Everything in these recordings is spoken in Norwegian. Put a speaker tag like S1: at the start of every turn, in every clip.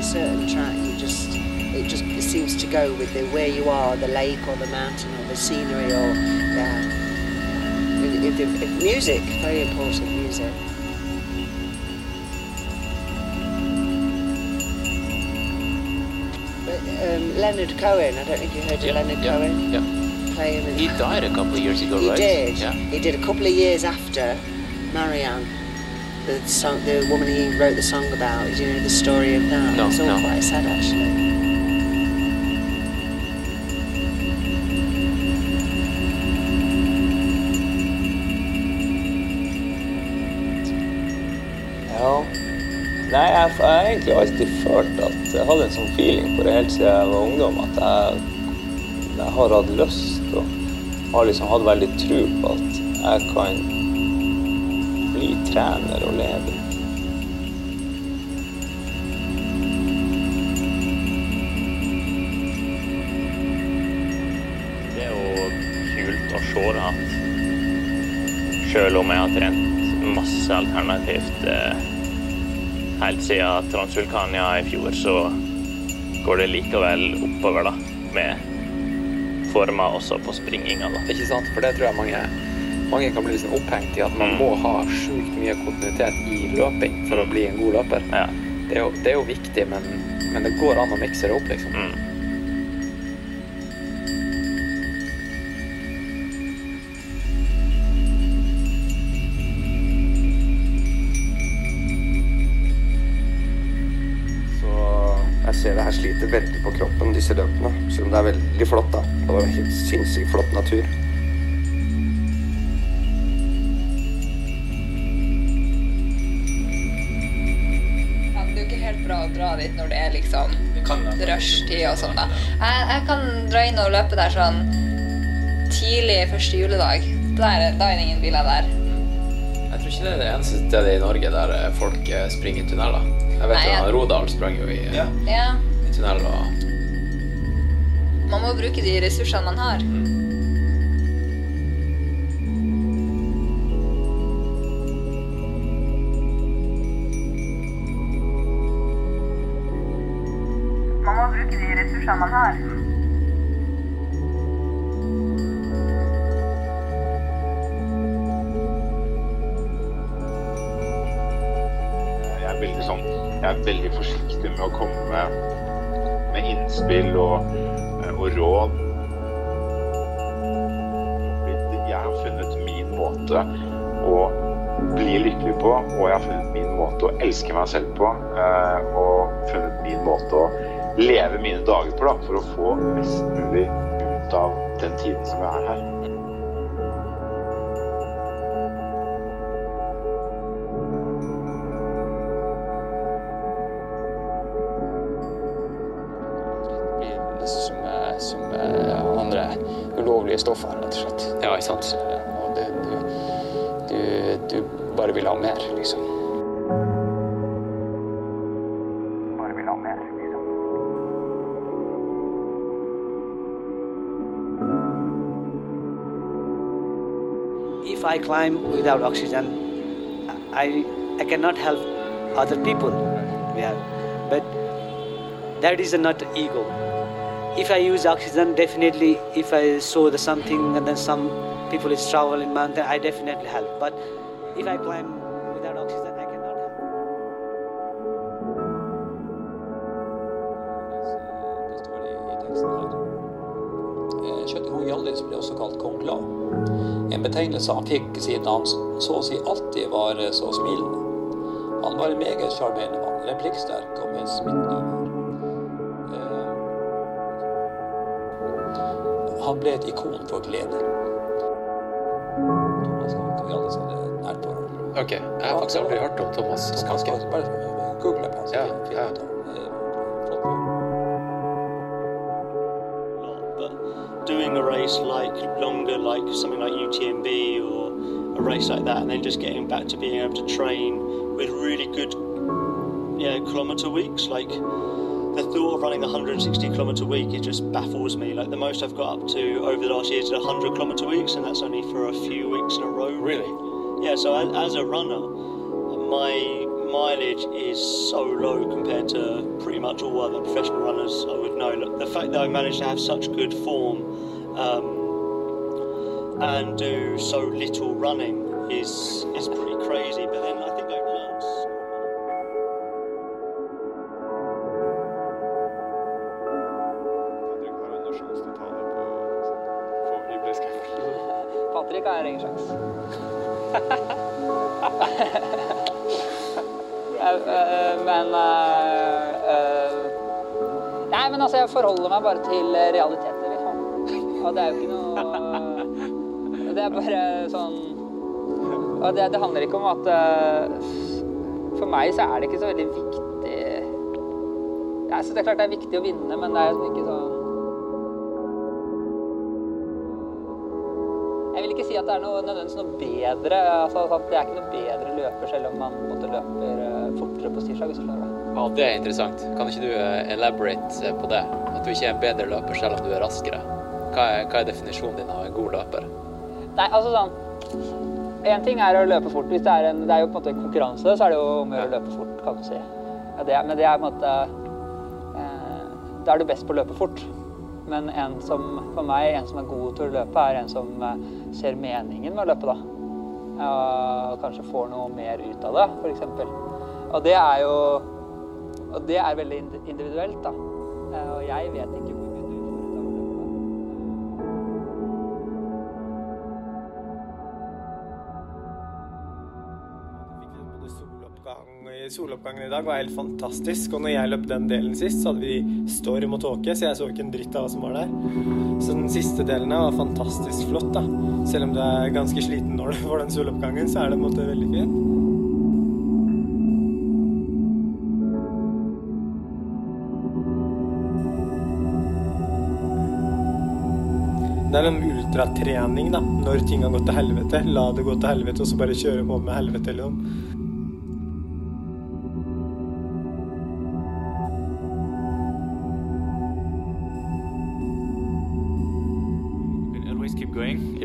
S1: a certain track you just it just it seems to go with the where you are, the lake or the mountain or the scenery or yeah. If, if, if music, very important music. But, um, Leonard Cohen, I don't think you heard of
S2: Yeah,
S1: Leonard
S2: yeah,
S1: Cohen
S2: yeah.
S1: playing.
S2: He died a couple of years ago,
S1: He
S2: right?
S1: did.
S2: Yeah.
S1: He did a couple of years after Marianne, the song, the woman he wrote the song about. Do you know the story of that?
S2: No,
S1: it's all
S2: no.
S1: quite sad actually.
S3: Ja. Nei, jeg, jeg har egentlig alltid følt at jeg hadde en sånn feeling på det helt siden jeg var ungdom, at jeg, jeg har hatt lyst og har liksom hatt veldig tro på at jeg kan bli trener og leder.
S4: Det er jo kult å se at selv om jeg har trent masse alternativt eh, helt siden Transvulkania i fjor, så går det likevel oppover da, med former også på springinga.
S5: Ikke sant? For det tror jeg mange, mange kan bli liksom opphengt i at man
S4: Mm.
S5: må ha sjukt mye kontinuitet i løping for å bli en god løper.
S4: Ja.
S5: Det er jo, det er jo viktig, men, men det går an å mikse det opp, liksom.
S4: Mm.
S6: Dra å løpe der sånn tidlig første juledag. Da er, det- da er det ingen biler der.
S7: Jeg tror ikke det er det eneste stedet i Norge der eh, folk eh, springer i tunneler. Jeg vet
S6: Nei,
S7: jo
S6: jeg-
S7: Rodal sprang jo i,
S6: Ja.
S7: i tunnel og
S6: Man må bruke de ressursene man har. Man må bruke de ressursene man har.
S8: Veldig forsiktig med å komme med, med innspill og, og råd. Jeg har funnet min måte å bli lykkelig på, og jeg har funnet min måte å elske meg selv på. eh, Og funnet min måte å leve mine dager på, da, for å få mest mulig ut av den tiden som jeg er her.
S9: Climb without oxygen, I, I cannot help other people. Yeah. But that is not ego. If I use oxygen, definitely, if I saw the something and then some people is travel in mountain, I definitely help. But if I climb
S10: En han fikk siden han så å si alltid var så smilende. Han var en meget sjarmerende mann, replikksterk og med smittende humør. Eh, Han ble et ikon for glede. Thomas Kank vi alle sammen er nært forhold.
S7: Ok, jeg har faktisk aldri hørt om Thomas
S10: Thomas
S11: doing a race like longer, like something like UTMB or a race like that, and then just getting back to being able to train with really good, yeah, kilometer weeks. Like the thought of running the 160 kilometer week, it just baffles me. Like the most I've got up to over the last year is 100 kilometer weeks, and that's only for a few weeks in a row.
S7: Really?
S11: Yeah. So as, as a runner, my mileage is so low compared to pretty much all other professional runners I would know. The fact that I managed to have such good form um, and do so little running is is pretty crazy. But then I think I've learned.
S12: Patrick har ingen sjanse. men uh, uh, Nei, men altså, jeg forholder meg bare til realiteter, liksom. Og det er jo ikke noe Det er bare sånn Og det, det handler ikke om at eh, For meg så er det ikke så veldig viktig Jeg synes det er klart det er viktig å vinne, men det er jo ikke sånn Jeg vil ikke si at det er noe, nødvendigvis noe bedre. Altså, det er ikke noe bedre løper selv om man måte, løper eh, fortere på hva.
S13: Ja, det er interessant. Kan ikke du eh, elaborate på det? At du ikke er en bedre løper selv om du er raskere. Hva er, hva er definisjonen din av en god løper?
S12: Nei, altså sånn En ting er å løpe fort. Hvis det er, en, det er jo på en måte konkurranse, så er det jo om å gjøre å løpe fort, kan du si. Ja, det, men det er på en måte eh, Da er du best på å løpe fort. Men en som, for meg, en som er god til å løpe, er en som eh, ser meningen med å løpe, da. Og kanskje får noe mer ut av det, f.eks. Og det er jo Og det er veldig individuelt, da. Eh, Og jeg vet ikke
S14: soloppgang Soloppgangen i dag var helt fantastisk, og når jeg løp den delen sist, så hadde vi storm og tåke, så jeg så ikke en dritt av hva som var der. Så den siste delen var fantastisk flott, da. Selv om du er ganske sliten når du får den soloppgangen, så er det på en måte veldig fint. Det er en ultratrening, da. Når ting har gått til helvete, la det gå til helvete, og så bare kjøre på med helvete, liksom.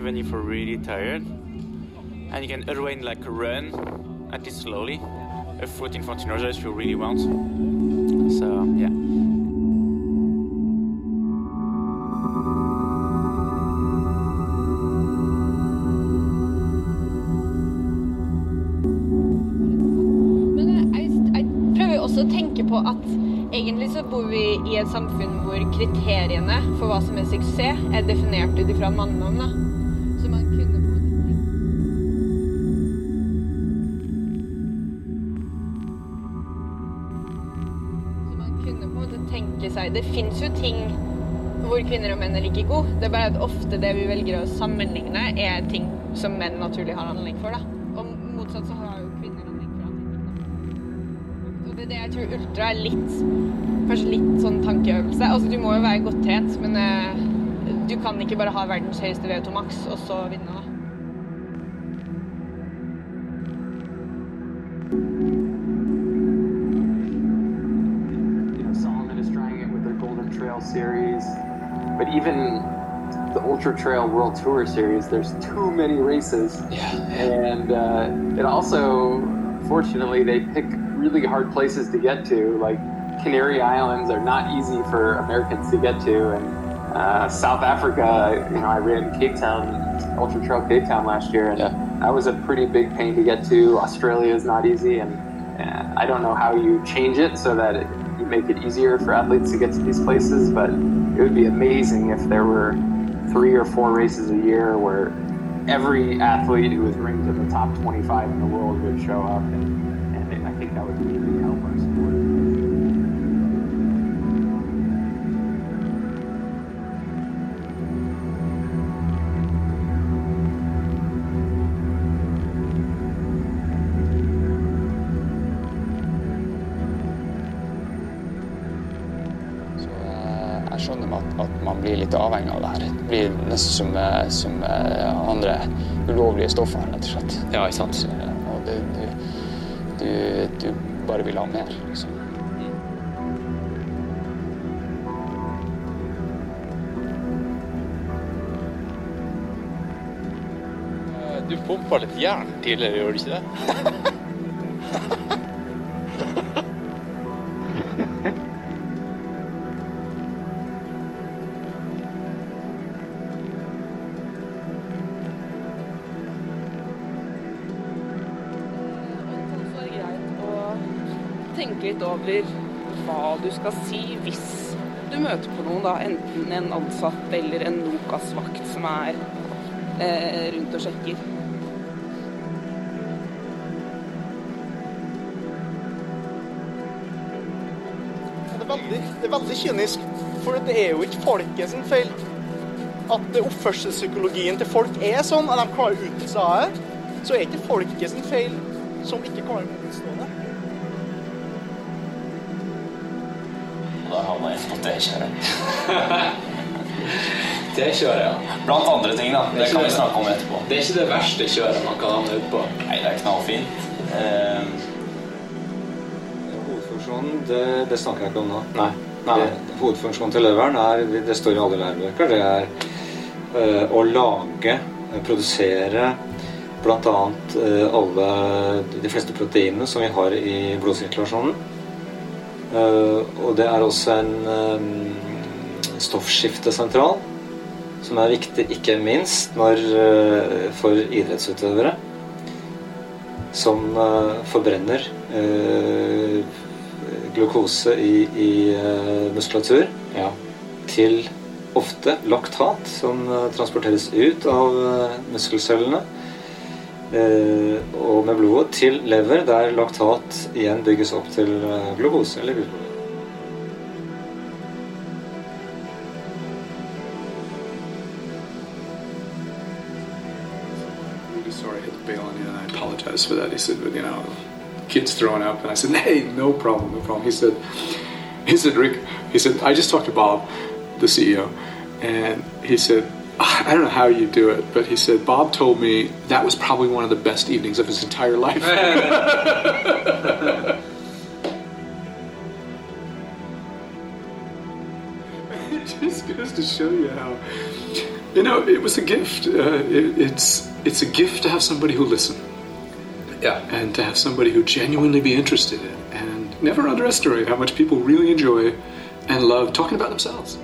S15: Even if you're really tired. And you can always like run, at least slowly, a foot in front of yours if you really want. So yeah.
S16: Egentlig så bor vi i et samfunn hvor kriteriene for hva som er suksess, er definert ut ifra mannene. Det fins jo ting hvor kvinner og menn er like gode. Det er bare at ofte det vi velger å sammenligne, er ting som menn naturlig har handling for. da. Og motsatt så har jo kvinner handling for andre. Og det er det jeg tror ultra er litt Kanskje litt sånn tankeøvelse. Altså, du må jo være godt trent, men uh, du kan ikke bare ha verdens høyeste VO2 maks og så vinne, da.
S17: Even the Ultra Trail World Tour series, there's too many races.
S13: Yeah.
S17: And uh, it also, fortunately, they pick really hard places to get to. Like Canary Islands are not easy for Americans to get to. And uh, South Africa, you know, I ran Cape Town, Ultra Trail Cape Town last year, and that was a pretty big pain to get to. Australia is not easy, and, and I don't know how you change it so that it, make it easier for athletes to get to these places, but it would be amazing if there were three or four races a year where every athlete who was ranked in the top 25 in the world would show up, and, and I think that would
S10: be blir litt avhengig av det her. Det blir nesten som, eh, som eh, andre ulovlige stoffer, rett og slett.
S13: Ja, ikke sant?
S10: Eh, Og det, du, du, du bare vil ha mer. Liksom.
S13: Du pumpa litt jern tidligere, gjorde du ikke det?
S18: over hva du skal si hvis du møter på noen, da, enten en ansatt eller en Nokas-vakt som er eh, rundt og sjekker.
S19: Det er veldig, det er veldig kynisk, for det er jo ikke folket sin feil at oppførselspsykologien til folk er sånn, at de klarer å utnytte seg av det. Så er ikke folket sin feil som ikke klarer å motstå det.
S20: Havna jeg på det kjøret.
S13: T-kjøret, ja.
S20: Blant andre ting, da. Det kan vi snakke om etterpå.
S13: Det er ikke det verste kjøret man kan havne utpå.
S20: Nei, det er knallfint. Eh,
S21: Hovedfunksjonen, det, det snakker jeg ikke om nå.
S13: Nei.
S21: Det, hovedfunksjonen til leveren er, det står i alle lærebøker, det er eh, å lage, eh, produsere bl.a. Uh, alle de fleste proteinene som vi har i blodsirkulasjonen. Eh, og det er også en eh, stoffskiftesentral som er viktig ikke minst når, eh, for idrettsutøvere som forbrenner glukose i, i muskulatur muskulatur til ofte laktat som transporteres ut av muskelcellene og med blodet til lever, der laktat igjen bygges opp til eh, glukose eller
S22: apologize for that. He said, but you know, kids throwing up, and I said, hey, no problem, no problem. He said, he said, Rick, he said, I just talked to Bob, the CEO, and he said, I don't know how you do it, but he said Bob told me that was probably one of the best evenings of his entire life. it just goes to show you how you know it was a gift. Uh, it, it's it's a gift to have somebody who listen.
S13: Yeah.
S22: And to have somebody who genuinely be interested in and never underestimate how much people really enjoy and love talking about themselves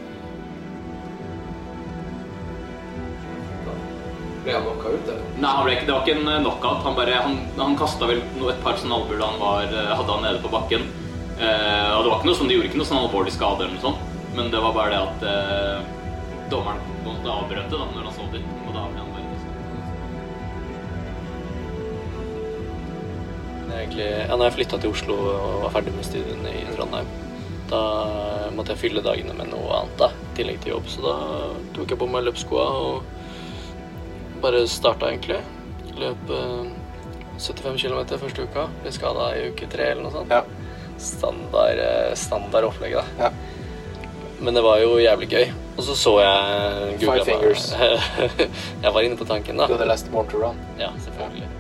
S13: Ble han knocka ut, eller?
S23: Nei, han ble ikke, det var ikke en eh, knockout. Han, bare, han, han kasta vel et par sånne albuer da han var, eh, hadde han nede på bakken. Eh, og det var ikke noe sånn, De gjorde ikke noe sånn alvorlig skade, eller noe sånt. men det var bare det at eh, dommeren måtte avbrøte da, når han så det. Og da ble han bare
S24: Egentlig, ja, når jeg flytta til Oslo og var ferdig med studiene i Trondheim, da måtte jeg fylle dagene med noe annet da, i tillegg til jobb. Så da tok jeg på meg løpsskoa og bare starta egentlig. Løp eh, 75 km første uka. Ble skada i uke tre eller noe sånt. Standard, eh, standard opplegg, da. Men det var jo jævlig gøy. Og så så jeg
S13: Five fingers.
S24: jeg var inne på tanken, da.
S13: Du hadde lest Born to Run?
S24: Ja, selvfølgelig.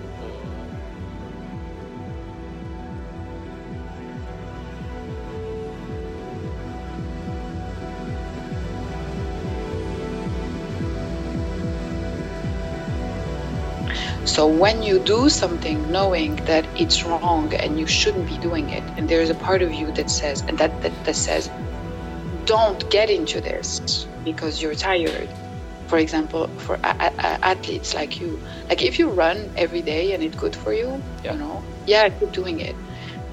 S25: So when you do something knowing that it's wrong and you shouldn't be doing it, and there's a part of you that says and that, that, that says, don't get into this because you're tired. For example, for a- a- athletes like you, like if you run every day and it's good for you, you know, yeah, keep doing it.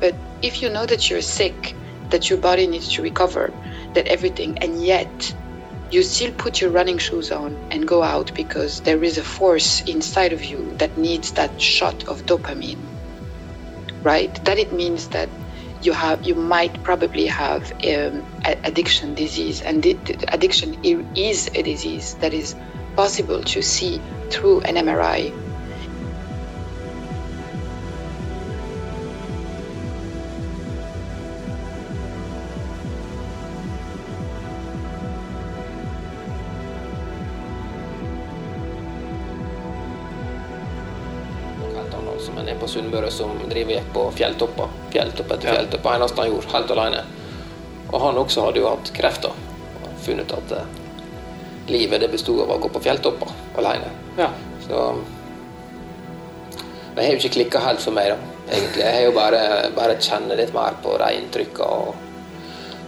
S25: But if you know that you're sick, that your body needs to recover, that everything, and yet you still put your running shoes on and go out because there is a force inside of you that needs that shot of dopamine right? That it means that you have you might probably have um, addiction disease and addiction is a disease that is possible to see through an mri
S24: Sunnmøre som driver gikk på fjelltopper. Fjelltopp etter fjelltopp. Det eneste han gjorde, helt alene. Og han også hadde jo hatt krefter. Og funnet at eh, livet det bestod av å gå på fjelltopper alene.
S13: Ja.
S24: Så Det har jo ikke klikka helt for meg, da. Egentlig. Jeg har jo bare, bare kjenne litt mer på de inntrykka.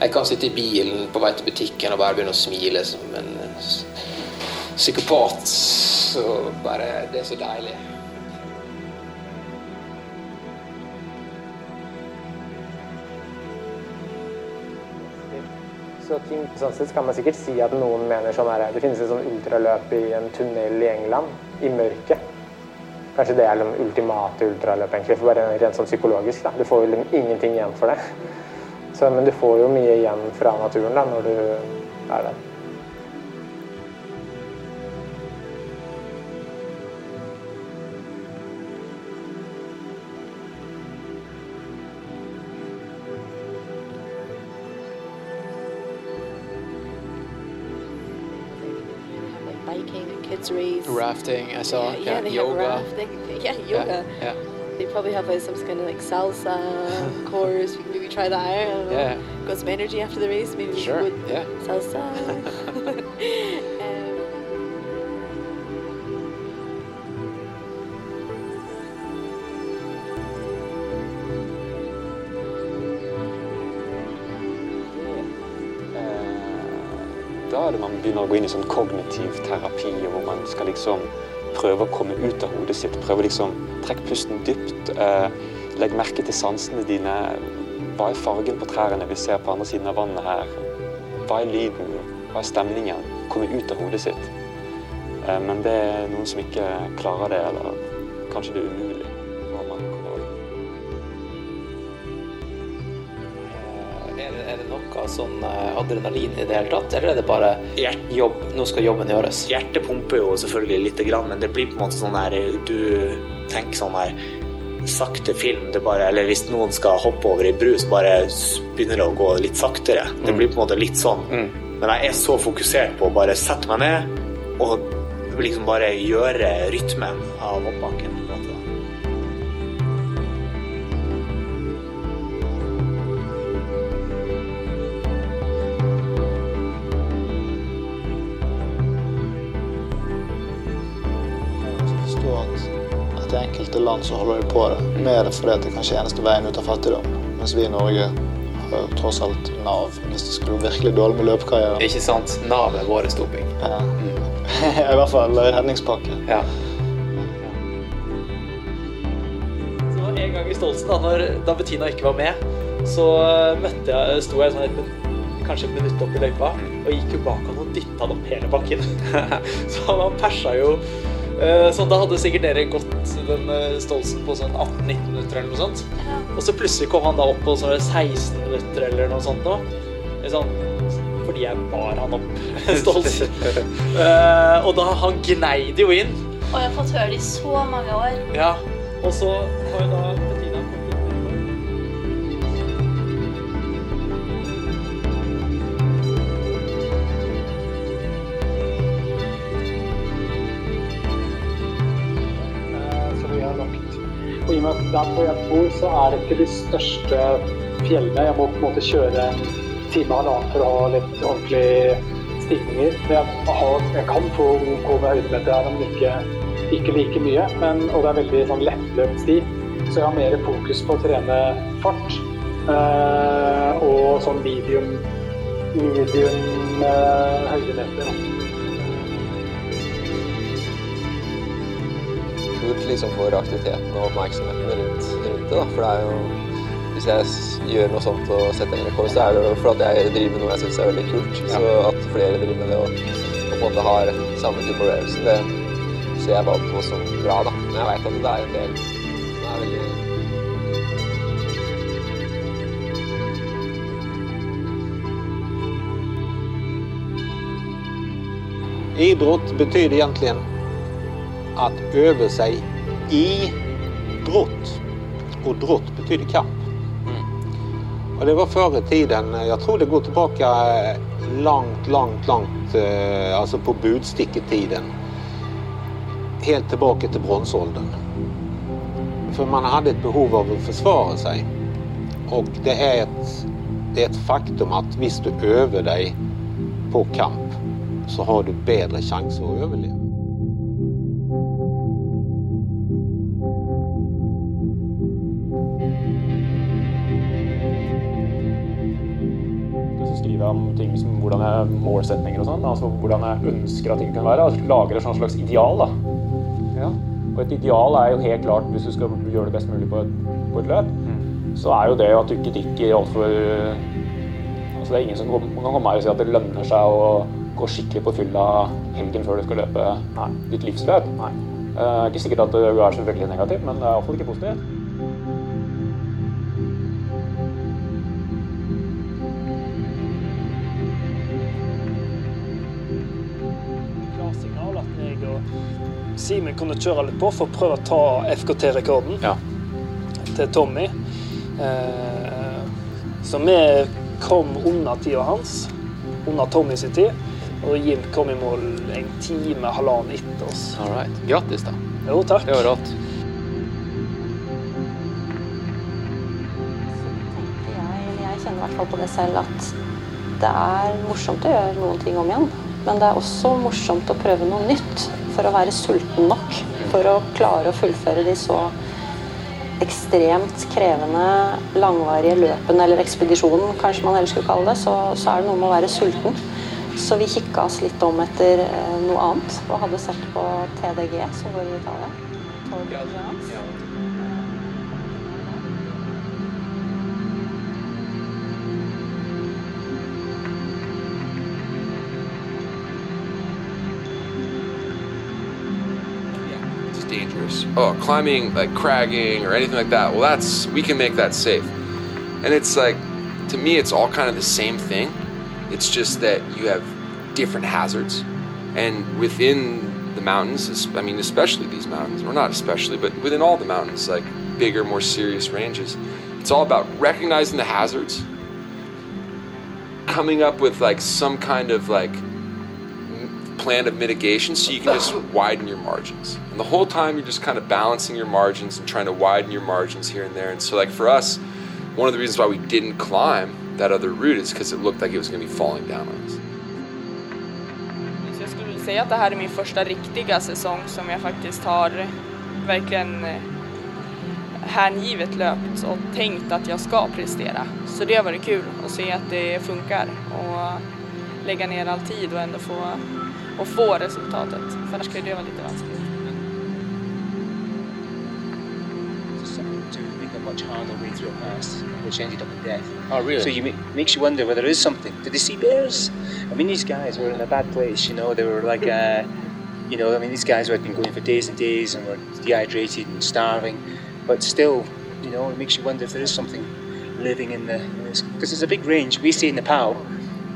S24: Jeg kan sitte i bilen på vei til butikken og bare begynne å smile som en psykopat. Så bare Det er så deilig.
S26: Så ting, sånn sett kan man sikkert si at noen mener sånn her Det finnes et sånn ultraløp i en tunnel i England, i mørket. Kanskje det er det ultimate ultraløp, egentlig. For bare rent sånn psykologisk. da. Du får jo ingenting igjen for det. Så, men du får jo mye igjen fra naturen da, når du er der.
S13: Rafting, I saw.
S27: Yeah,
S13: Yeah,
S27: they
S13: yoga.
S27: Yeah, yoga.
S13: Yeah.
S27: They probably have like some kind of like salsa course. We can maybe try that. Know.
S13: Yeah.
S27: Got some energy after the race. Maybe we
S13: Sure,
S27: would
S13: yeah.
S27: salsa.
S21: begynner å gå inn i sånn kognitiv terapi, hvor man skal liksom prøve å komme ut av hodet sitt. Prøve liksom trekke pusten dypt. Eh, legg merke til sansene dine. Hva er fargen på trærne vi ser på andre siden av vannet her? Hva er lyden? Hva er stemningen? Komme ut av hodet sitt. Eh, men det er noen som ikke klarer det, eller kanskje det er umulig.
S13: Sånn eh, adrenalin i det hele tatt, eller er det bare jobb? Nå skal jobben gjøres.
S28: Hjertet pumper jo selvfølgelig lite grann, men det blir på en måte sånn der Du tenker sånn her sakte film. Det bare, eller hvis noen skal hoppe over i brus, bare begynner det å gå litt saktere. Det blir på en måte litt sånn. Men jeg er så fokusert på å bare sette meg ned og liksom bare gjøre rytmen av oppbakken.
S29: Enkelte land så holder de på det med det fordi det kanskje er eneste veien ut av fattigdom. Mens vi i Norge har jo tross alt Nav hvis det skulle virkelig dårlig med løpekarrieren.
S13: Ikke sant? Nav er vår doping.
S29: Ja. I hvert fall redningspakke.
S13: Ja. Så en gang i Stolsen, da, når, da Bettina ikke var med, så eh, møtte jeg, sto jeg sånn et, kanskje et minutt opp i løypa og gikk jo bak han og dytta han opp hele bakken. så han persa jo eh, sånn, Da hadde sikkert dere gått den eh, Stolsen på sånn 18-19 minutter eller noe sånt. Og så plutselig kom han da opp på sånn 16 minutter eller noe sånt nå. Sånn, fordi jeg bar han opp Stolsen. uh, og da han gneide jo inn.
S30: Og jeg har fått høre det i så mange år.
S13: Ja, og så har jo da
S31: der hvor jeg bor, så er det ikke de største fjellene. Jeg må på en måte kjøre en time og halvannen for å ha litt ordentlige stigninger. Jeg, har, jeg kan få OK med høydemeter her, men ikke, ikke like mye. Men, og det er veldig sånn lettløpt sti. Så jeg har mer fokus på å trene fart eh, og sånn medium, medium eh, høydemeter. da.
S32: liksom for får aktiviteten og oppmerksomheten rundt, rundt det. Da. For det er jo Hvis jeg gjør noe sånt og setter en rekord, så er det jo for at jeg driver med noe jeg syns er veldig kult. Så at flere driver med det og, og på en måte har samme type opplevelse, det ser jeg bare på som bra, da. Men jeg veit at det er en del som er veldig
S33: Idrott betyr egentlig at øve seg i brott. Og drott betyder kamp. Og det var før i tiden, Jeg tror det går tilbake langt, langt, langt eh, alltså på budsticketiden. Helt tilbake til bronsealderen. For man hadde et behov av å forsvare seg. Og det er et, det er et faktum at hvis du øver deg på kamp så har du bedre chanser å overleve.
S5: Om ting som hvordan jeg målsetninger og sånn. Altså hvordan jeg ønsker at ting kan være. Altså, lager et sånt slags ideal. da. Ja. Og et ideal er jo helt klart, hvis du skal gjøre det best mulig på et, på et løp, så er jo det at du ikke drikker altfor Altså, det er ingen som kan komme her og si at det lønner seg å gå skikkelig på fylla helgen før du skal løpe ditt livsløp. Nei. Det er ikke sikkert at du er så veldig negativ, men det er iallfall ikke positivt.
S34: Simen kunne kjøre litt på for å prøve å ta FKT-rekorden til Tommy. Eh, så vi kom under tida hans, under Tommy sin tid. Og Jim kom i mål en time, halvannen etter oss.
S24: All right. Grattis, da.
S34: Jo, takk.
S24: Det var rått.
S35: Jeg, jeg kjenner i hvert fall på det selv at det er morsomt å gjøre noen ting om igjen. Men det er også morsomt å prøve noe nytt for å være sulten nok. For å klare å fullføre de så ekstremt krevende, langvarige løpene, eller ekspedisjonen, kanskje man heller skulle kalle det, så, så er det noe med å være sulten. Så vi kikka oss litt om etter eh, noe annet, og hadde sett på TDG, som går i Italia. Tour de
S36: Oh, climbing, like cragging or anything like that. Well, that's we can make that safe. And it's like, to me, it's all kind of the same thing. It's just that you have different hazards, and within the mountains, I mean, especially these mountains, or not especially, but within all the mountains, like bigger, more serious ranges, it's all about recognizing the hazards, coming up with like some kind of like plan of mitigation so you can just widen your margins. And the whole time you're just kind of balancing your margins and trying to widen your margins here and there. And so, like for us, one of the reasons why we didn't climb that other route is because it looked like it was going to be falling down on us.
S18: Skulle säga att det här är min första riktiga säsong som jag faktiskt har verkligen eh, hängivet löpt och tänkt att jag ska prestera. Så det har varit kul att se att det funkar och lägga ner all tid och ändå få, och få resultatet. För annars kan det vara lite vanskligt.
S3: to make a much harder way through a pass, which ended up in death.
S24: Oh, really?
S3: So you make, makes you wonder whether there is something. Did they see bears? I mean, these guys were in a bad place. You know, they were like, uh, you know, I mean, these guys had been going for days and days and were dehydrated and starving, but still, you know, it makes you wonder if there is something living in the because there's a big range. We see in Nepal,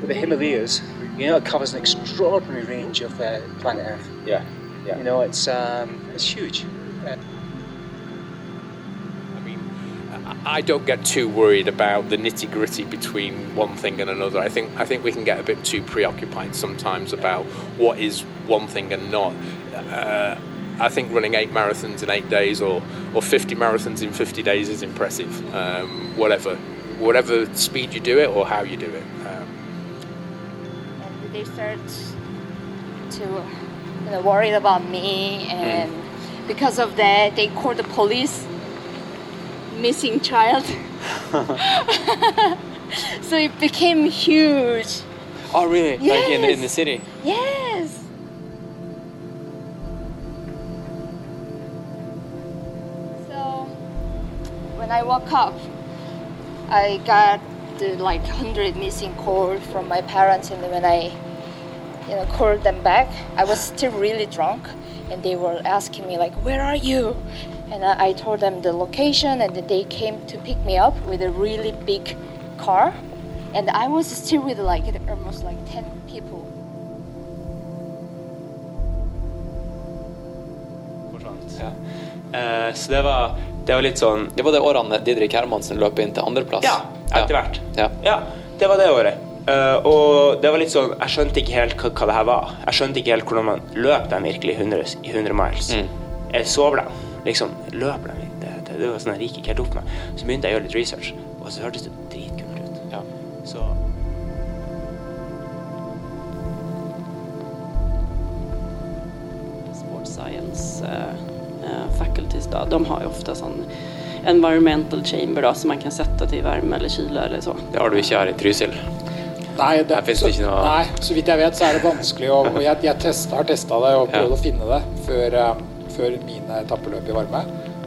S3: with the Himalayas, you know, it covers an extraordinary range of uh, planet Earth.
S24: Yeah, yeah.
S3: You know, it's um, it's huge. Uh,
S37: I don't get too worried about the nitty gritty between one thing and another. I think I think we can get a bit too preoccupied sometimes about what is one thing and not. Uh, I think running eight marathons in eight days or, or 50 marathons in 50 days is impressive. Um, whatever whatever speed you do it or how you do it.
S30: They start to you know, worried about me and mm. because of that they called the police missing child. So it became huge.
S24: Oh, really? Like in, in the city?
S30: yes. So when i woke up i got the like 100 missing calls from my parents and when i you know called them back i was still really drunk and they were asking me like where are you and i, I told them the location and they came to pick me up with a really big car and i was still with like almost like 10 people
S13: Ja. Eh, så det var, det var litt sånn
S24: Det var det årene Didrik Hermansen løp inn til andreplass?
S13: Ja, etter hvert.
S24: Ja.
S13: Ja, det var det året. Uh, og det var litt sånn Jeg skjønte ikke helt hva, hva det her var. Jeg skjønte ikke helt hvordan man løp dem virkelig 100, i 100 miles. Jeg sov dem. Liksom, løp dem. Det, det, det var sånn jeg gikk ikke helt opp med. Så begynte jeg å gjøre litt research, og så hørtes det dritkult ut. Så
S38: Sports science uh, uh, faculties da, de har jo ofte sån environmental chamber da, som man kan sette til varme eller kyla eller så.
S13: Det har du ikke her i Trysil.
S34: Nei, det, så,
S13: det ikke noe
S34: nei, så vidt jeg vet så er det vanskelig å og Jeg, jeg test, har testa det og prøvd
S13: Ja.
S34: å finne det før, eh, før mine etappeløp i varme.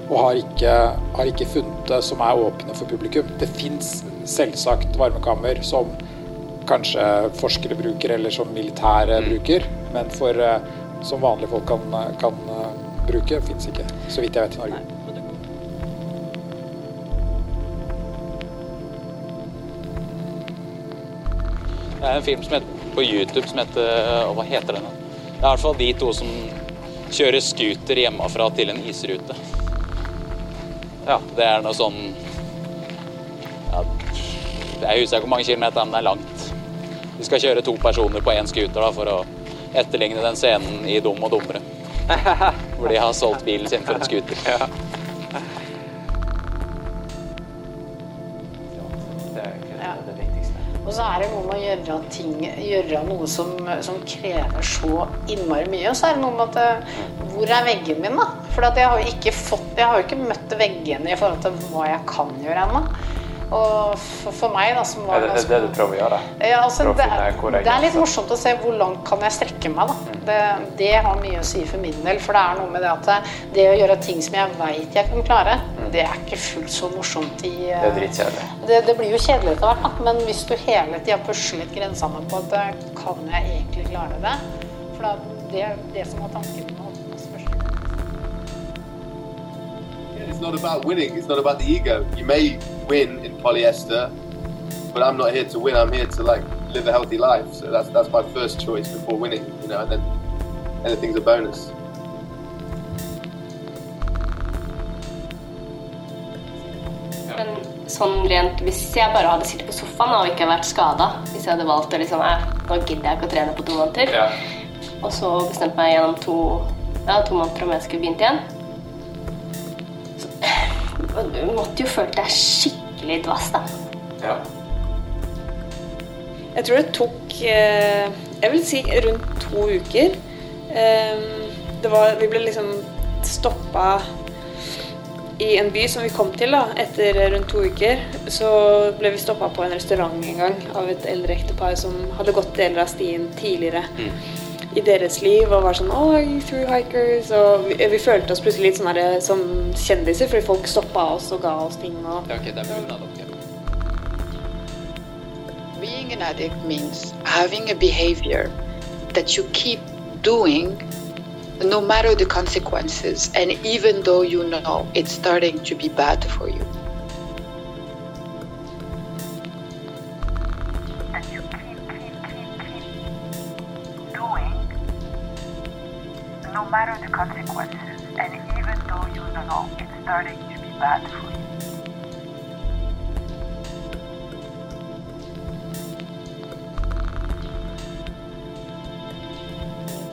S34: Og har ikke, har ikke funnet det som er åpne for publikum. Det fins selvsagt varmekammer som
S39: kanskje forskere bruker, eller som militære bruker. Men for eh, som vanlige folk kan, kan eh, bruke, fins ikke. Så vidt jeg vet i Norge.
S40: Det er en film som heter, på YouTube som heter Hva heter den? Det er i hvert fall de to som kjører scooter hjemmefra til en isrute. Ja, det er noe sånn ja, Jeg husker ikke hvor mange kilometer, men det er langt. De skal kjøre to personer på én scooter da, for å etterligne den scenen i Dum og dummere. Hvor de har solgt bilen sin for en scooter.
S41: Og så er det noe med å gjøre ting Gjøre noe som, som krever så innmari mye. Og så er det noe med at eh, Hvor er veggen min, da? For jeg har jo ikke ikke møtt veggene i forhold til hva jeg kan gjøre ennå. Og for, meg, da, som var
S5: Er det det du prøver å gjøre?
S41: Ja, altså, det, det, er litt morsomt å se hvor langt kan jeg strekke meg. da. Mm. Det, det, har mye å si for min del. For det er noe med det at det å gjøre ting som jeg veit jeg kan klare, mm. det er ikke fullt så morsomt i
S5: Det er dritkjedelig.
S41: Det, det blir jo kjedelig etter hvert, da. Men hvis du hele tida pusler grensene på at kan jeg egentlig klare det? For det er det som er tanken min.
S42: It's not about winning. It's not about the ego. You may win in polyester, but I'm not here to win. I'm here to like live a healthy life. So that's that's my first choice before winning. You know, and then anything's a bonus.
S43: Men sånn rent, hvis jeg bare hadde sittet på sofaen og ikke vært skada Hvis jeg hadde valgt å liksom Nå gidder jeg ikke å trene på to måneder. Ja. Og så bestemte meg gjennom to, ja, to måneder om jeg skulle begynt igjen. Du måtte jo følt deg skikkelig dvass, da.
S5: Ja.
S44: Jeg tror det tok eh, Jeg vil si rundt to uker. Ehm, det var Vi ble liksom stoppa i en by som vi kom til da, etter rundt to uker. Så ble vi stoppa på en restaurant en gang av et eldre ektepar som hadde gått deler av stien tidligere. Mm i deres liv og var sånn oh, through hikers? Og vi, vi, følte oss plutselig litt sånn her, som kjendiser, fordi folk stoppa oss og ga oss ting. Og,
S40: okay, det er dere.
S25: Being an addict means having a behavior that you keep doing no matter the consequences and even though you know it's starting to be bad for you.
S45: Matter the consequences, and even though you don't know it's starting to be bad for you.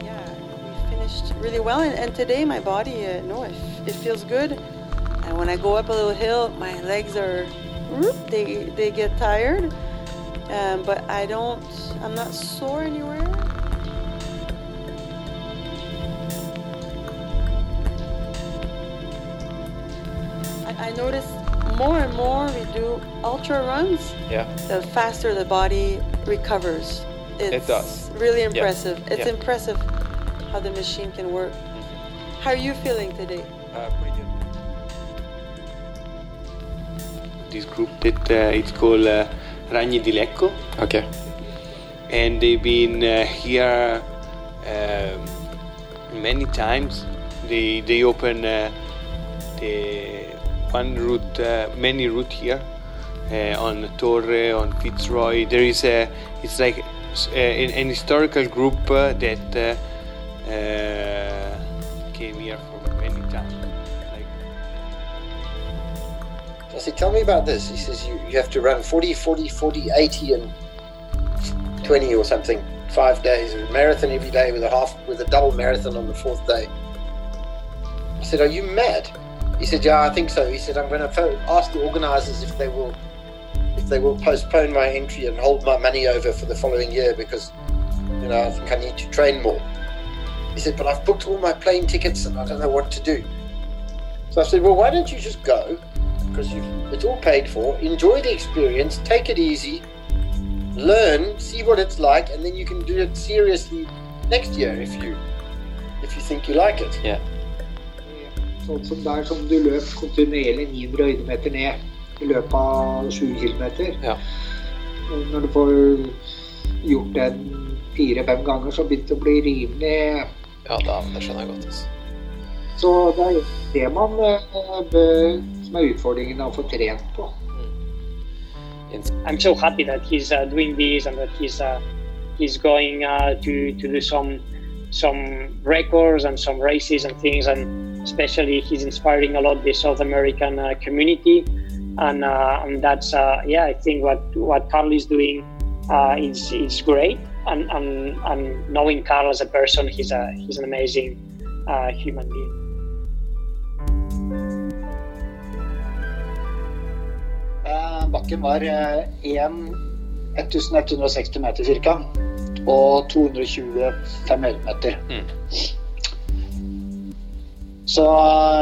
S41: Yeah, we finished really well, and, and today my body, uh, no, it, it feels good. And when I go up a little hill, my legs are, they, they get tired, um, but I don't, I'm not sore anywhere. I notice more and more we do ultra runs,
S5: yeah.
S41: the faster the body recovers. It's
S5: it does.
S41: Really impressive.
S5: Yeah.
S41: It's
S5: yeah.
S41: impressive how the machine can work. Mm-hmm. How are you feeling today?
S5: Uh, pretty good.
S46: This group that uh, it's called uh, Ragni di Lecco.
S5: Okay.
S46: And they've been uh, here um, many times. They they open uh, the one route, uh, many route here uh, on Torre, on Fitzroy. There is a, it's like uh, an, an, historical group uh, that uh, came here from many times. Like...
S47: I said, tell me about this. He says you, you have to run 40, 40, 40, 80 and 20 or something. Five days, a marathon every day with a half, with a double marathon on the fourth day. I said, are you mad? He said, "Yeah, I think so." He said, "I'm going to ask the organisers if they will, if they will postpone my entry and hold my money over for the following year because, you know, I think I need to train more." He said, "But I've booked all my plane tickets and I don't know what to do." So I said, "Well, why don't you just go? Because it's all paid for. Enjoy the experience. Take it easy. Learn, see what it's like, and then you can do it seriously next year if you, if you think you like it."
S5: Yeah.
S31: Sånn som det er som du løp kontinuerlig 900 høydemeter ned i løpet av 20 km.
S5: Ja.
S31: Når du får
S48: gjort den fire-fem ganger, så begynte det å bli rimelig
S43: Ja, da, det skjønner jeg godt. Altså.
S48: Så det er det man bør, som er utfordringen å få trent på.
S44: I'm so happy that he's uh, doing this and that he's uh, he's going uh, to to do some some records and some races and things, and especially he's inspiring a lot the South American uh, community, and uh, and that's uh, yeah, I think what what Carl is doing is is great, and, and and knowing Carl as a person, he's a he's an amazing human being.
S48: Bakken var 1160 meter ca. Og 225 høydemeter. Mm. Så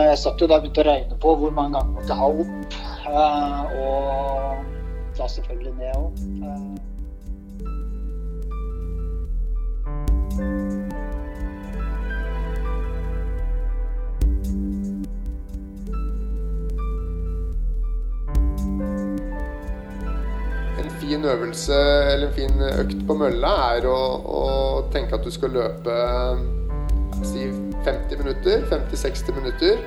S48: jeg satt jo da og begynte å regne på hvor mange ganger jeg måtte ha opp. Og da selvfølgelig ned òg.
S3: fin øvelse eller en fin økt på mølla er å, å tenke at du skal løpe 50 minutter, 50-60 minutter.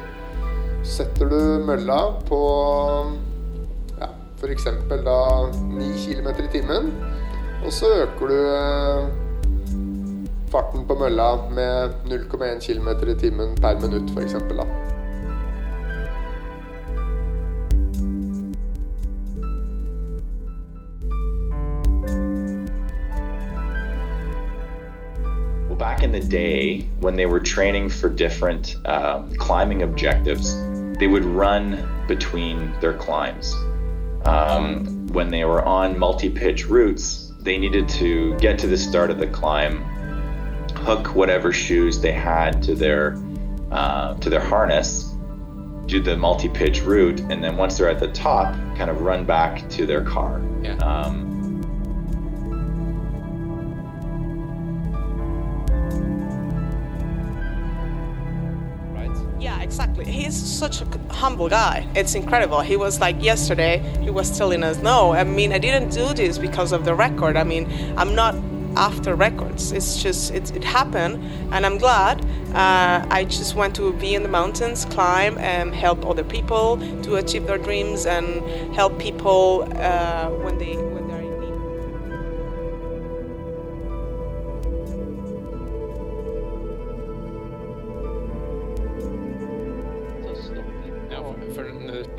S3: Setter du mølla på ja, f.eks. da 9 km i timen. Og så øker du eh, farten på mølla med 0,1 km i timen per minutt, f.eks. da.
S49: The day when they were training for different um, climbing objectives, they would run between their climbs. Um, when they were on multi pitch routes, they needed to get to the start of the climb, hook whatever shoes they had to their uh, to their harness, do the multi pitch route, and then once they're at the top, kind of run back to their car.
S43: Yeah.
S49: Um,
S50: He's such a humble guy. It's incredible. He was like yesterday, he was telling us, no, I mean, I didn't do this because of the record. I mean, I'm not after records. It's just, it, it happened, and I'm glad. Uh, I just want to be in the mountains, climb, and help other people to achieve their dreams and help people uh, when they.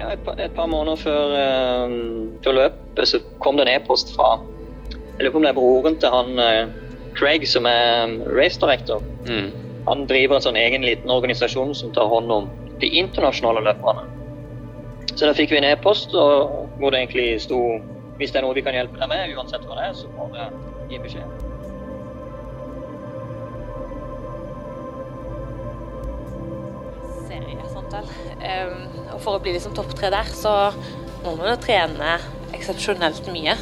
S43: Ja, et, par, måneder før, eh, før løpet så kom det en e-post fra Jeg lurer på om det er broren til han uh, Craig, som er race director. Mm. Han driver en sånn egen liten organisasjon som tar hånd om de internasjonale løperne. Så da fikk vi en e-post hvor det egentlig sto hvis det er noe vi kan hjelpe deg med, uansett hva det er, så må du gi beskjed.
S51: Um, og for å bli liksom topp tre der, så må man jo trene eksepsjonelt mye.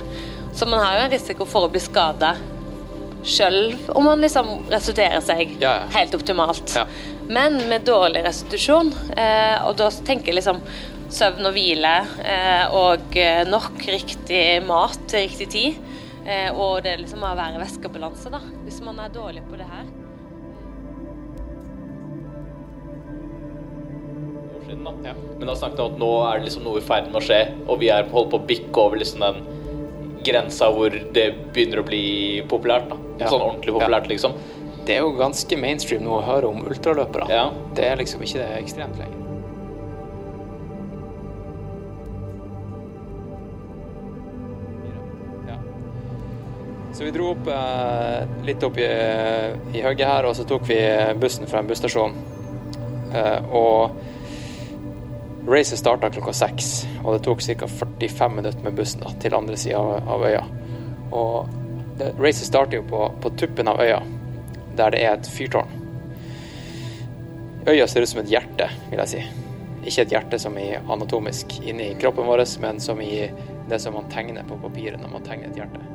S51: Så man har jo en risiko for å bli skada sjøl om man liksom restituerer seg
S43: Ja, ja.
S51: helt optimalt.
S43: Ja.
S51: Men med dårlig restitusjon, eh, og da tenker jeg liksom søvn og hvile eh, og eh, nok riktig mat til riktig tid, og det liksom å være væskebalanse, da. Hvis man er dårlig på det her.
S43: Da. Men da snakket vi om at nå er det liksom noe i ferd med å skje, og vi er holdt på å bikke over liksom den grensa hvor det begynner å bli populært. da.
S5: Ja.
S43: Sånn ordentlig populært, liksom.
S5: Det er jo ganske mainstream nå å høre om ultraløpere. Det er liksom ikke det ekstremt lenger. Så vi dro opp eh, litt opp i, i høyet her, og så tok vi bussen fra en busstasjon. Eh, og racet starta klokka seks, og det tok ca. 45 minutter med bussen til andre sida av, øya. Og det, racet starter jo på, på tuppen av øya, der det er et fyrtårn. Øya ser ut som et hjerte, vil jeg si. Ikke et hjerte som i anatomisk inni kroppen vår, men som i det som man tegner på papiret når man tegner et hjerte.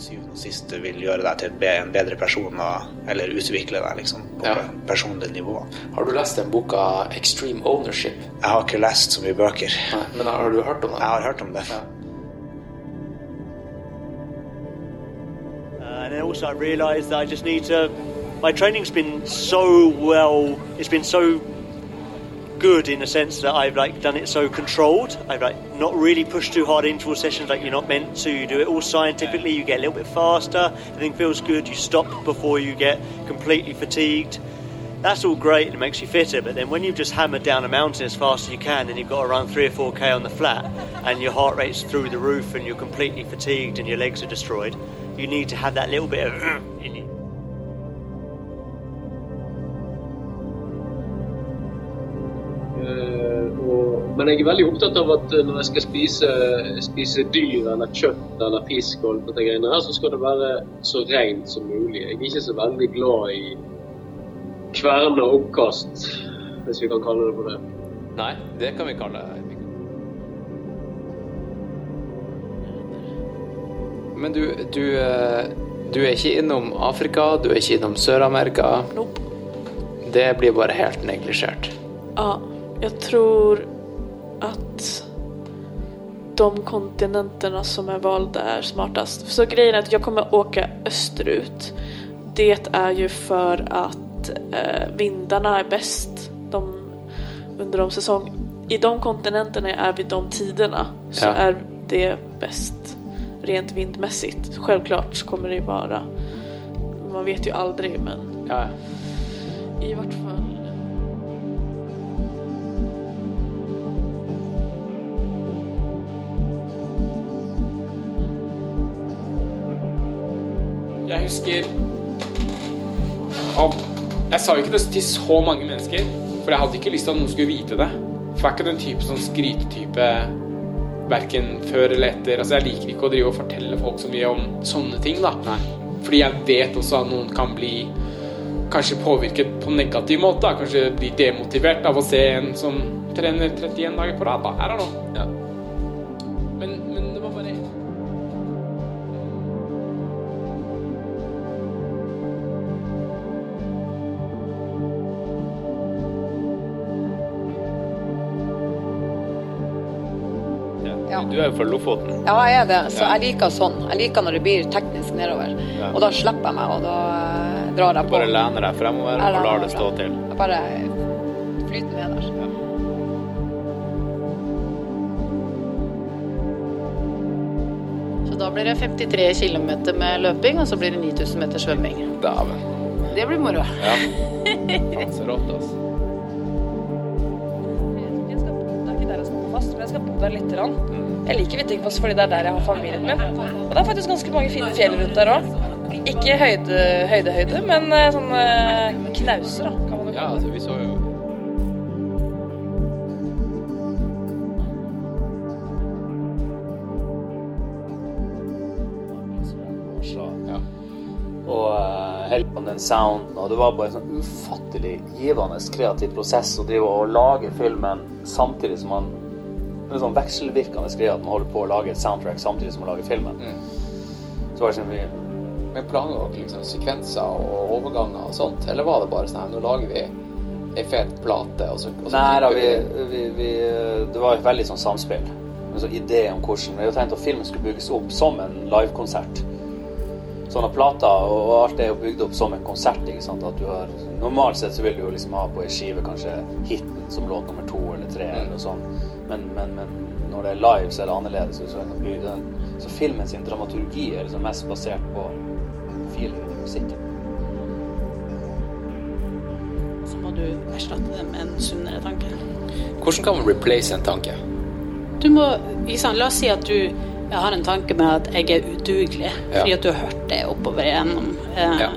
S28: til syvende og sist vil gjøre deg til en bedre person, eller utvikle deg liksom, på ja. personlig nivå.
S5: Har du lest den boka 'Extreme Ownership'?
S28: Jeg har ikke lest så mye bøker.
S5: Nei, men har du hørt om det?
S28: Jeg har hørt om det. Ja.
S11: Uh, and then also I realized that I just need to. My training's been so well. It's been so good in the sense that I've like done it so controlled. I've like not really pushed too hard interval sessions like you're not meant to. You do it all scientifically. You get a little bit faster. Everything feels good. You stop before you get completely fatigued. That's all great and it makes you fitter. But then when you've just hammered down a mountain as fast as you can and you've got to run three or four k on the flat and your heart rate's through the roof and you're completely fatigued and your legs are destroyed, you need to have that little bit of in you.
S3: Men jeg er veldig opptatt av at eh, når jeg skal spise, spise dyr eller kjøtt eller fisk, og alt dette greiene her, så skal det være så rent som mulig. Jeg er ikke så veldig glad i kverne og oppkast, hvis vi kan kalle det for det.
S52: Nei, det kan vi kalle det. Men du, du, eh, du er ikke innom Afrika, du er ikke innom Sør-Amerika. Nope. Det blir bare helt neglisjert.
S44: Ja, jeg tror att de kontinenterna som är valda är smartast. Så grejen är att jag kommer åka österut. Det är ju för att eh, vindarna är bäst de, under de säsong. I de kontinenterna är vid de tiderna så
S52: Ja.
S44: är det bäst rent vindmässigt. Självklart så kommer det ju vara. Man vet ju aldrig men
S52: Ja.
S44: i vart fall.
S5: Jeg av, Jeg sa jo ikke det til så mange mennesker, for jeg hadde ikke lyst til at noen skulle vite det. For jeg er ikke den type sånn skrytetype verken før eller etter. Altså Jeg liker ikke å drive og fortelle folk så mye om sånne ting, da. Fordi jeg vet også at noen kan bli kanskje påvirket på en negativ måte. da. Kanskje bli demotivert av å se en som trener 31 dager på rad. da. I don't noe. Ja.
S23: Du er jo fra Lofoten.
S41: Ja, jeg er det. Så
S23: Ja.
S41: jeg liker sånn. Jeg liker når det blir teknisk nedover.
S23: Ja.
S41: Og da slipper jeg meg, og da eh, drar jeg
S23: Du
S41: på.
S23: bare lener deg fremover
S41: Jeg
S23: og lar det stå til.
S41: Jeg bare flyter med der.
S53: Så da blir det 53 km med løping, og så blir det 9000 meter svømming.
S23: Dæven.
S53: Det blir moro.
S23: Ja. Faen, så rått, altså.
S54: Jeg skal bo der litt. grann. Jeg liker Hvittingfoss fordi det er der jeg har familien min. Og det er faktisk ganske mange fine fjell rundt der òg. Ikke høyde, høyde, høyde, men eh, sånne knauser, da, kan man jo
S23: Ja,
S54: kalle
S23: altså,
S54: det.
S23: vi så jo
S55: Ja. Og den sounden, og det var bare en sånn ufattelig givende kreativ prosess å drive og lage filmen samtidig som man en sånn vekselvirkende greie at man holder på å lage et soundtrack samtidig som man lager filmen. Så var det sånn vi
S5: Men planla dere liksom sekvenser og overganger og sånt, eller var det bare sånn her, nå lager vi ei fet plate, og så, og så
S55: Nei da, vi, vi, vi, det var et veldig sånn samspill. En sånn idé om hvordan Vi hadde tenkt at filmen skulle bygges opp som en livekonsert. Sånne plater og alt er jo bygd opp som en konsert. ikke sant? At du har, Normalt sett så vil du jo liksom ha på ei skive kanskje hiten som låt nummer to eller tre. eller noe sånt. Men, men, men når det er live, så er det annerledes. Så, den, så filmen sin dramaturgi er liksom mest basert på feelingen i musikken.
S53: Så må du erstatte det med en sunnere tanke.
S5: Hvordan kan man replace en tanke?
S53: Du må, ikke La oss si at du har en tanke med at jeg er udugelig,
S5: Ja.
S53: fordi at du har hørt det oppover gjennom eh,
S5: Ja.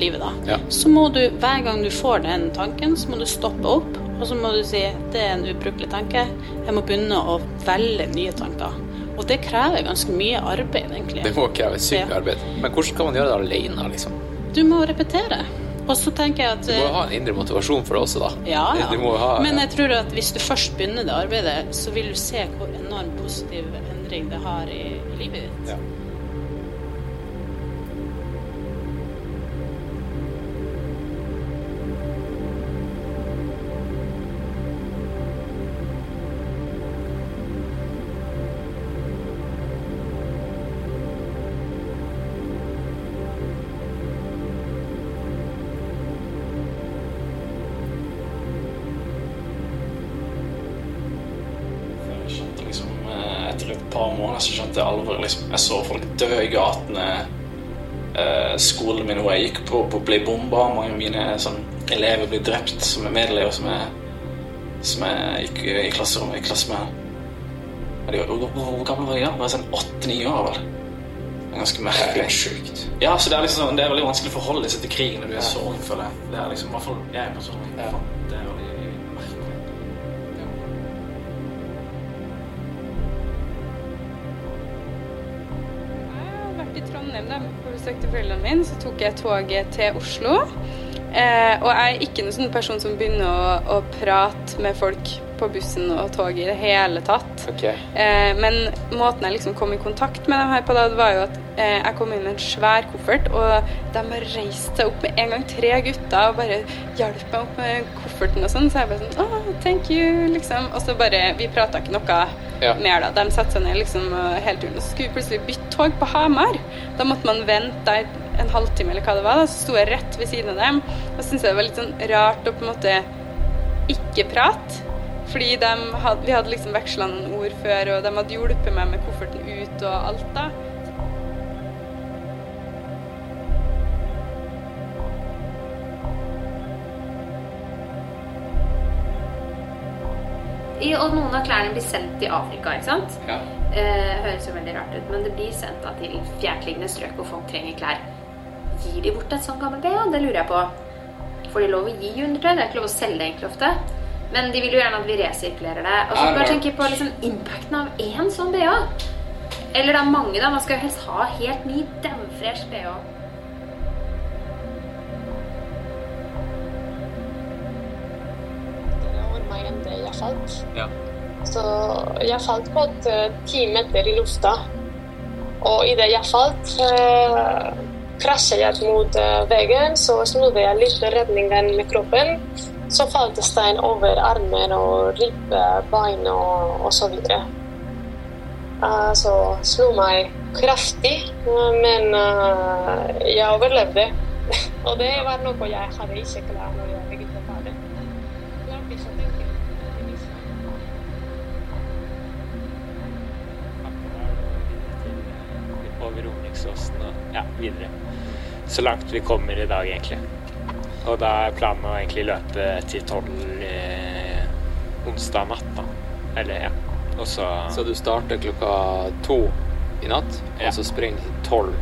S53: livet. da.
S5: Ja.
S53: Så må du, hver gang du får den tanken, så må du stoppe opp, og så må du si det er en ubrukelig tanke. Jeg må begynne å velge nye tanker. Og det krever ganske mye arbeid, egentlig.
S5: Det må kreve sykt
S53: Ja.
S5: arbeid. Men hvordan kan man gjøre det alene, liksom?
S53: Du må repetere. Og så tenker jeg at
S5: Du må ha en indre motivasjon for det også, da.
S53: Ja, ja.
S5: Ha,
S53: Men jeg tror at hvis du først begynner det arbeidet, så vil du se hvor enormt positiv endring det har i, i livet ditt.
S5: Ja.
S24: Jeg. Liksom. Jeg så folk dø i gatene. Eh, skolen min hvor jeg gikk på, på ble bomba. Mange av mine sånn, elever ble drept som er medelever som jeg, som jeg gikk i klasserommet i klasse med. Ja, var- Hvor hvor gammel var jeg da? Bare sånn åtte-ni år, vel. Det Ganske merkelig. sjukt. Ja, så det er liksom Det er veldig vanskelig å forholde seg til krigen når du er så ung, føler jeg. Det er liksom, i hvert fall jeg personlig. Det
S48: da, på besøk til foreldrene mine, så tok jeg toget til Oslo. Eh, og jeg er ikke noen sånn person som begynner å, å prate med folk på bussen og toget i det hele tatt. Eh, men måten jeg liksom kom i kontakt med dem her på da, det var jo at eh, jeg kom inn med en svær koffert, og de reiste seg opp med en gang, tre gutter, og bare hjalp meg opp med kofferten og sånn. Så jeg bare sånn oh, thank you, liksom. Og så bare Vi prata ikke noe
S5: Ja.
S48: mer, da. De satte seg ned liksom hele turen. Og så skulle vi plutselig bytte tog på Hamar. Da måtte man vente der en halvtime eller hva det var. Da så sto jeg rett ved siden av dem. Og syntes jeg det var litt sånn rart å på en måte ikke prate. Fordi de hadde, vi hadde liksom veksla noen ord før, og de hadde hjulpet meg med kofferten ut og alt da.
S56: I, og noen av klærne blir sendt til Afrika, ikke sant?
S23: Ja.
S56: Eh, høres jo veldig rart ut, men det blir sendt da til fjerntliggende strøk hvor folk trenger klær. Gir de bort et sånt gammelt BH? Det lurer jeg på. Får de lov å gi undertøy? Det er ikke lov å selge det egentlig ofte. Men de vil jo gjerne at vi resirkulerer det. Og så bare
S23: var-
S56: tenke på liksom impacten av én sånn BH. Eller det er mange, da. Man skal jo helst ha helt ny, dønnfresh BH.
S3: jeg falt.
S23: Ja.
S3: Så jeg falt på et eh, ti meter i lufta. Og idet jeg falt, eh, krasjet jeg mot eh, veggen, så snudde jeg litt redningen med kroppen. Så falt det stein over armen og ribbe, bein og, og så videre. Uh, så slo meg kraftig, eh, men uh, jeg overlevde. og det var noe jeg hadde ikke klart når jeg det. Ikke å tenke.
S41: over Romeriksosen og ja, videre. Så langt vi kommer i dag, egentlig. Og da er planen å egentlig løpe til tolv eh, onsdag natt, da. Eller, ja. Og så
S5: Så du starter klokka to i natt, og så springer du til tolv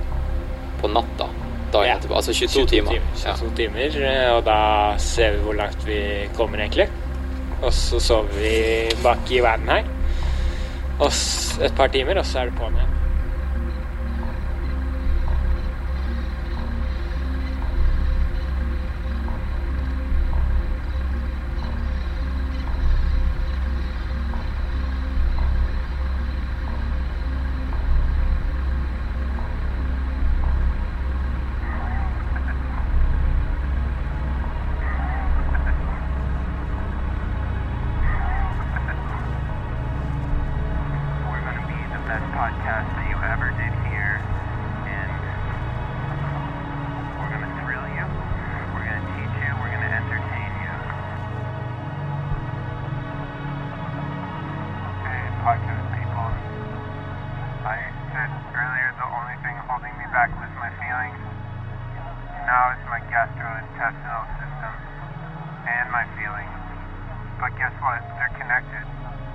S5: på natta dagen etterpå? Altså 22, timer?
S41: 22 timer, eh, og da ser vi hvor langt vi kommer, egentlig. Og så sover vi bak i verden her. Og s- et par timer, og så er det på'n igjen.
S57: But guess what? They're connected.